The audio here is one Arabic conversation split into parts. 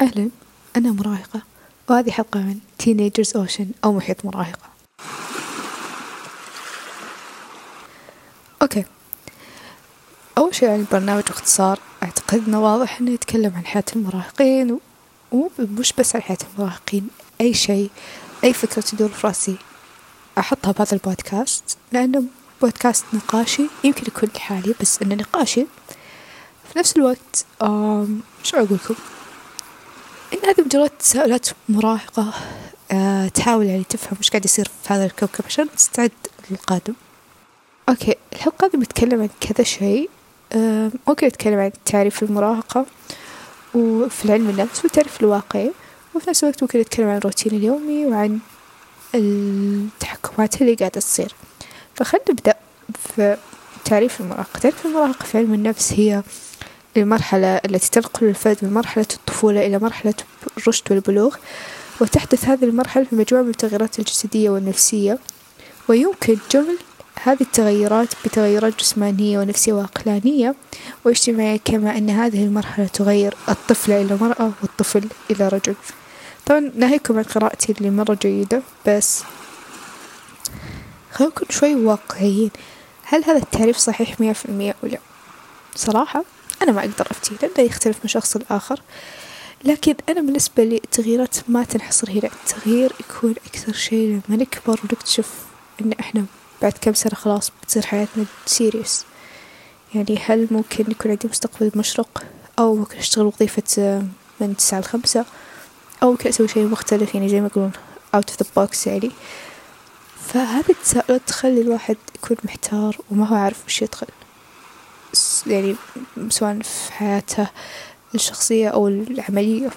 أهلا أنا مراهقة وهذه حلقة من Teenagers Ocean أو محيط مراهقة. أوكي. أول شيء عن البرنامج باختصار أعتقد أنه واضح أنه يتكلم عن حياة المراهقين ومش بس عن حياة المراهقين أي شيء أي فكرة تدور في رأسي. أحطها بهذا البودكاست لأنه بودكاست نقاشي يمكن يكون لحالي بس إنه نقاشي. في نفس الوقت شو أقول لكم إن هذه مجرد تساؤلات مراهقة أه تحاول يعني تفهم وش قاعد يصير في هذا الكوكب عشان تستعد للقادم. أوكي الحلقة هذه بتكلم عن كذا شيء. أه ممكن أتكلم عن تعريف المراهقة وفي العلم النفس والتعريف الواقعي. وفي نفس الوقت ممكن أتكلم عن الروتين اليومي وعن التحكمات اللي قاعدة تصير. فخلنا نبدأ في تعريف المراهقة. تعريف المراهقة في علم النفس هي المرحلة التي تنقل الفرد من مرحلة الطفولة إلى مرحلة الرشد والبلوغ وتحدث هذه المرحلة في مجموعة من التغيرات الجسدية والنفسية. ويمكن جمع هذه التغيرات بتغيرات جسمانية ونفسية وعقلانية واجتماعية كما أن هذه المرحلة تغير الطفل إلى مرأة والطفل إلى رجل. طبعا ناهيكم عن قراءتي اللي مرة جيدة بس خلينا نكون شوي واقعيين. هل هذا التعريف صحيح مية في المية أو لا؟ صراحة أنا ما أقدر أفتي لأنه يختلف من شخص لآخر. لكن أنا بالنسبة لي التغييرات ما تنحصر هنا. التغيير يكون أكثر شيء لما نكبر ونكتشف إن إحنا بعد كم سنة خلاص بتصير حياتنا سيريس يعني هل ممكن يكون عندي مستقبل مشرق؟ أو ممكن أشتغل وظيفة من تسعة لخمسة؟ أو ممكن أسوي شيء مختلف يعني زي ما يقولون out of the box يعني. فهذه التساؤلات تخلي الواحد يكون محتار وما هو عارف وش يدخل. يعني سواء في حياته الشخصية أو العملية.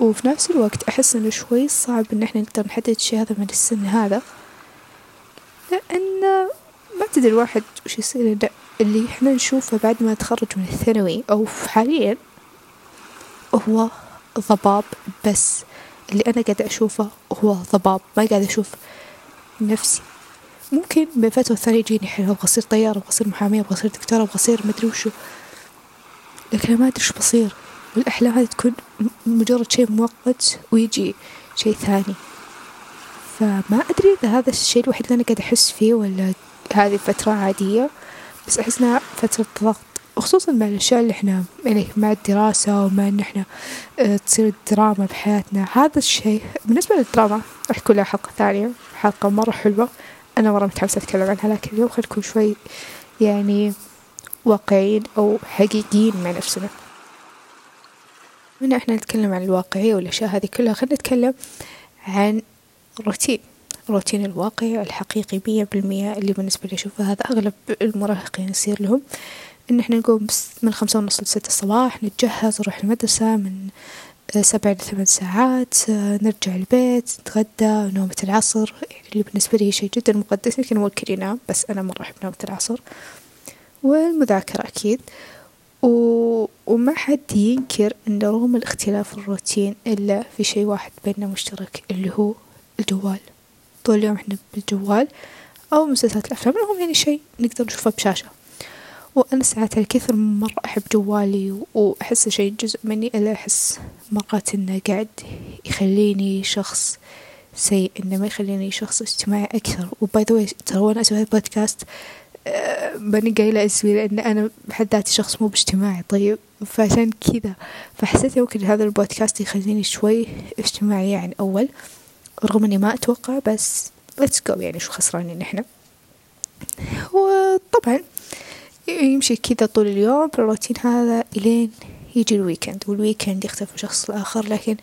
وفي نفس الوقت أحس إنه شوي صعب إن إحنا نقدر نحدد الشي هذا من السن هذا لأن ما تدري الواحد وش يصير. اللي إحنا نشوفه بعد ما تخرج من الثانوي أو حاليا هو ضباب بس اللي أنا قاعدة أشوفه هو ضباب ما قاعدة أشوف نفسي. ممكن من فترة ثانية يجيني حلم أبغى أصير طيارة أبغى أصير محامية أبغى أصير دكتورة أبغى أصير مدري وشو. لكن أنا ما أدري إيش بصير. والأحلام هذه تكون مجرد شيء مؤقت ويجي شيء ثاني. فما أدري إذا هذا الشيء الوحيد اللي أنا قاعدة أحس فيه ولا هذه فترة عادية. بس أحس إنها فترة ضغط. وخصوصا مع الأشياء اللي إحنا يعني مع الدراسة ومع إن إحنا آه تصير الدراما بحياتنا. هذا الشيء بالنسبة للدراما راح يكون لها حلقة ثانية حلقة مرة حلوة. أنا مرة متحمسة أتكلم عنها لكن اليوم نكون شوي يعني واقعيين أو حقيقيين مع نفسنا. من إحنا نتكلم عن الواقعية والأشياء هذه كلها. خلينا نتكلم عن الروتين الروتين الواقعي الحقيقي مية بالمية. اللي بالنسبة لي أشوفه هذا أغلب المراهقين يصير لهم إن إحنا نقوم من خمسة ونص لستة الصباح نتجهز نروح المدرسة من سبع لثمان ساعات نرجع البيت نتغدى نومة العصر. يعني اللي بالنسبة لي شيء جدا مقدس يمكن ممكن ينام بس أنا مرة أحب نومة العصر. والمذاكرة أكيد. و... وما حد ينكر أن رغم الاختلاف الروتين إلا في شيء واحد بيننا مشترك اللي هو الجوال. طول اليوم إحنا بالجوال أو مسلسلات الأفلام المهم يعني شيء نقدر نشوفه بشاشة. وأنا ساعات الكثر مرة أحب جوالي وأحس شيء جزء مني إلا أحس مرات إنه قاعد يخليني شخص سيء إنه ما يخليني شخص اجتماعي أكثر. وباي ذا ترى وأنا أسوي البودكاست أه ماني قايلة اسمي لأن أنا بحد ذاتي شخص مو باجتماعي. طيب فعشان كذا فحسيت ممكن هذا البودكاست يخليني شوي اجتماعية عن أول رغم إني ما أتوقع بس let's go يعني شو خسرانين إحنا. وطبعا يمشي كذا طول اليوم بالروتين هذا إلين يجي ال weekend وال weekend يختلف شخص لآخر لكن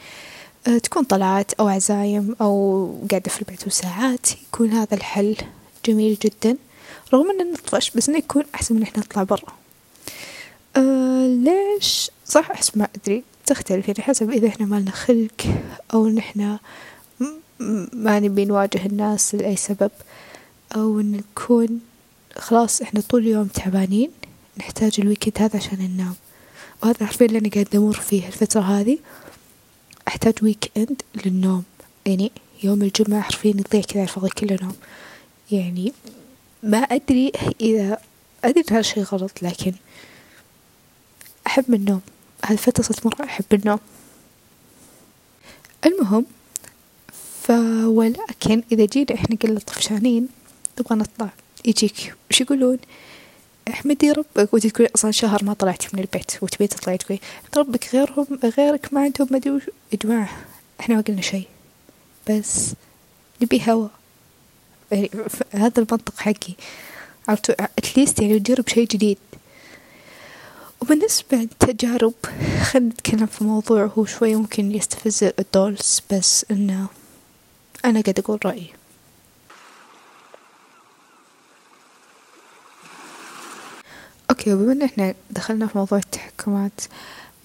تكون طلعات أو عزايم أو قاعدة في البيت وساعات يكون هذا الحل جميل جدا. رغم إنه نطفش بس إنه يكون أحسن من إحنا نطلع برا. أه ليش؟ صح أحس ما أدري. تختلف يعني حسب إذا إحنا ما لنا خلق أو إن إحنا ما نبي نواجه الناس لأي سبب أو نكون خلاص إحنا طول اليوم تعبانين نحتاج ال weekend هذا عشان ننام. وهذا حرفيا اللي أنا قاعد أمر فيه الفترة هذه؟ أحتاج weekend للنوم. يعني يوم الجمعة حرفيا يضيع كذا الفضي كله نوم. يعني ما أدري إذا أدري إن هذا شيء غلط لكن أحب النوم. هالفترة صرت مرة أحب النوم. المهم ف ولكن إذا جينا إحنا قلنا طفشانين نبغى نطلع. يجيك. وش يقولون؟ أحمدي ربك. وانت تقولي أصلا شهر ما طلعتي من البيت. وتبي تطلعي تقولي ربك غيرهم غيرك ما عندهم ما أدري وش. يا جماعة إحنا ما قلنا شيء. بس نبي هوا. يعني هذا المنطق حقي. عرفتوا at least يعني نجرب شيء جديد. وبالنسبة للتجارب خلينا نتكلم في موضوع هو شوي ممكن يستفز ال adults بس إنه أنا قاعد أقول رأيي. okay بما إن إحنا دخلنا في موضوع التحكمات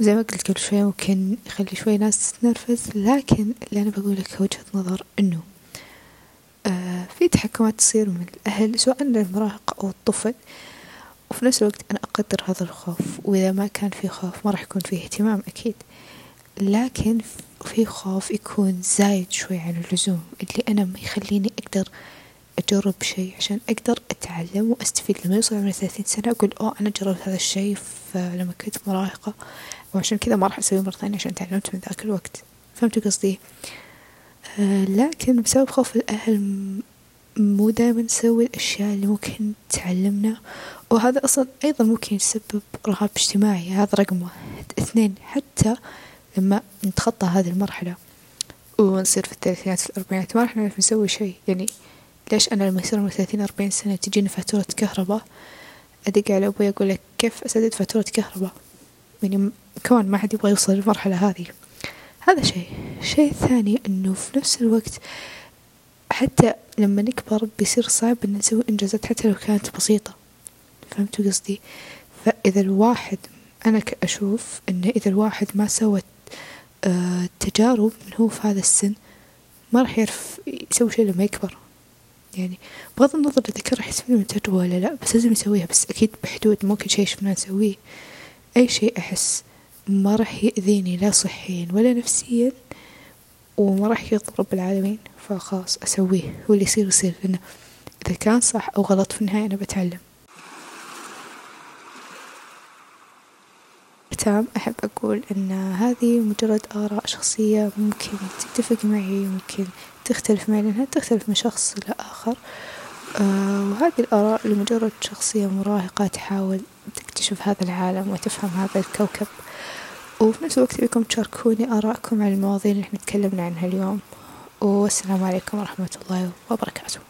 زي ما قلت قبل شوي ممكن يخلي شوي ناس تتنرفز لكن اللي أنا بقوله كوجهة نظر إنه آه في تحكمات تصير من الأهل سواء للمراهق أو الطفل وفي نفس الوقت أنا أقدر هذا الخوف وإذا ما كان في خوف ما راح يكون فيه اهتمام أكيد. لكن في خوف يكون زايد شوي عن اللزوم اللي أنا ما يخليني أقدر أجرب شيء عشان أقدر أتعلم وأستفيد. لما يوصل عمري ثلاثين سنة أقول أوه أنا جربت هذا الشيء لما كنت مراهقة. وعشان كذا ما راح أسويه مرة ثانية عشان تعلمت من ذاك الوقت. فهمتوا قصدي؟ آه لكن بسبب خوف الأهل مو دائما نسوي الأشياء اللي ممكن تعلمنا. وهذا أصلا أيضا ممكن يسبب رهاب اجتماعي. هذا رقم واحد. اثنين حتى لما نتخطى هذه المرحلة ونصير في الثلاثينات في الأربعينات ما راح نعرف نسوي شيء. يعني ليش أنا لما يصير عمري ثلاثين أربعين سنة تجيني فاتورة كهرباء؟ أدق على أبوي أقول لك كيف أسدد فاتورة كهرباء؟ يعني كمان ما حد يبغى يوصل للمرحلة هذه. هذا شيء. الشيء الثاني أنه في نفس الوقت حتى لما نكبر بيصير صعب أن نسوي إنجازات حتى لو كانت بسيطة. فهمتوا قصدي؟ فإذا الواحد أنا أشوف أنه إذا الواحد ما سوى آه تجارب من هو في هذا السن ما راح يعرف يسوي شيء لما يكبر. يعني بغض النظر إذا كان راح يستفيد من ولا لا بس لازم يسويها بس أكيد بحدود ممكن شيء شفنا نسويه. أي شيء أحس ما راح يأذيني لا صحيا ولا نفسيا وما راح يضر العالمين فخلاص أسويه. واللي يصير يصير لأنه إذا كان صح أو غلط في النهاية أنا بتعلم. ختام أحب أقول أن هذه مجرد آراء شخصية ممكن تتفق معي ممكن تختلف معي لأنها تختلف من شخص لآخر. آه وهذه الآراء لمجرد شخصية مراهقة تحاول تكتشف هذا العالم وتفهم هذا الكوكب. وفي نفس الوقت بكم تشاركوني آراءكم على المواضيع اللي إحنا تكلمنا عنها اليوم. والسلام عليكم ورحمة الله وبركاته.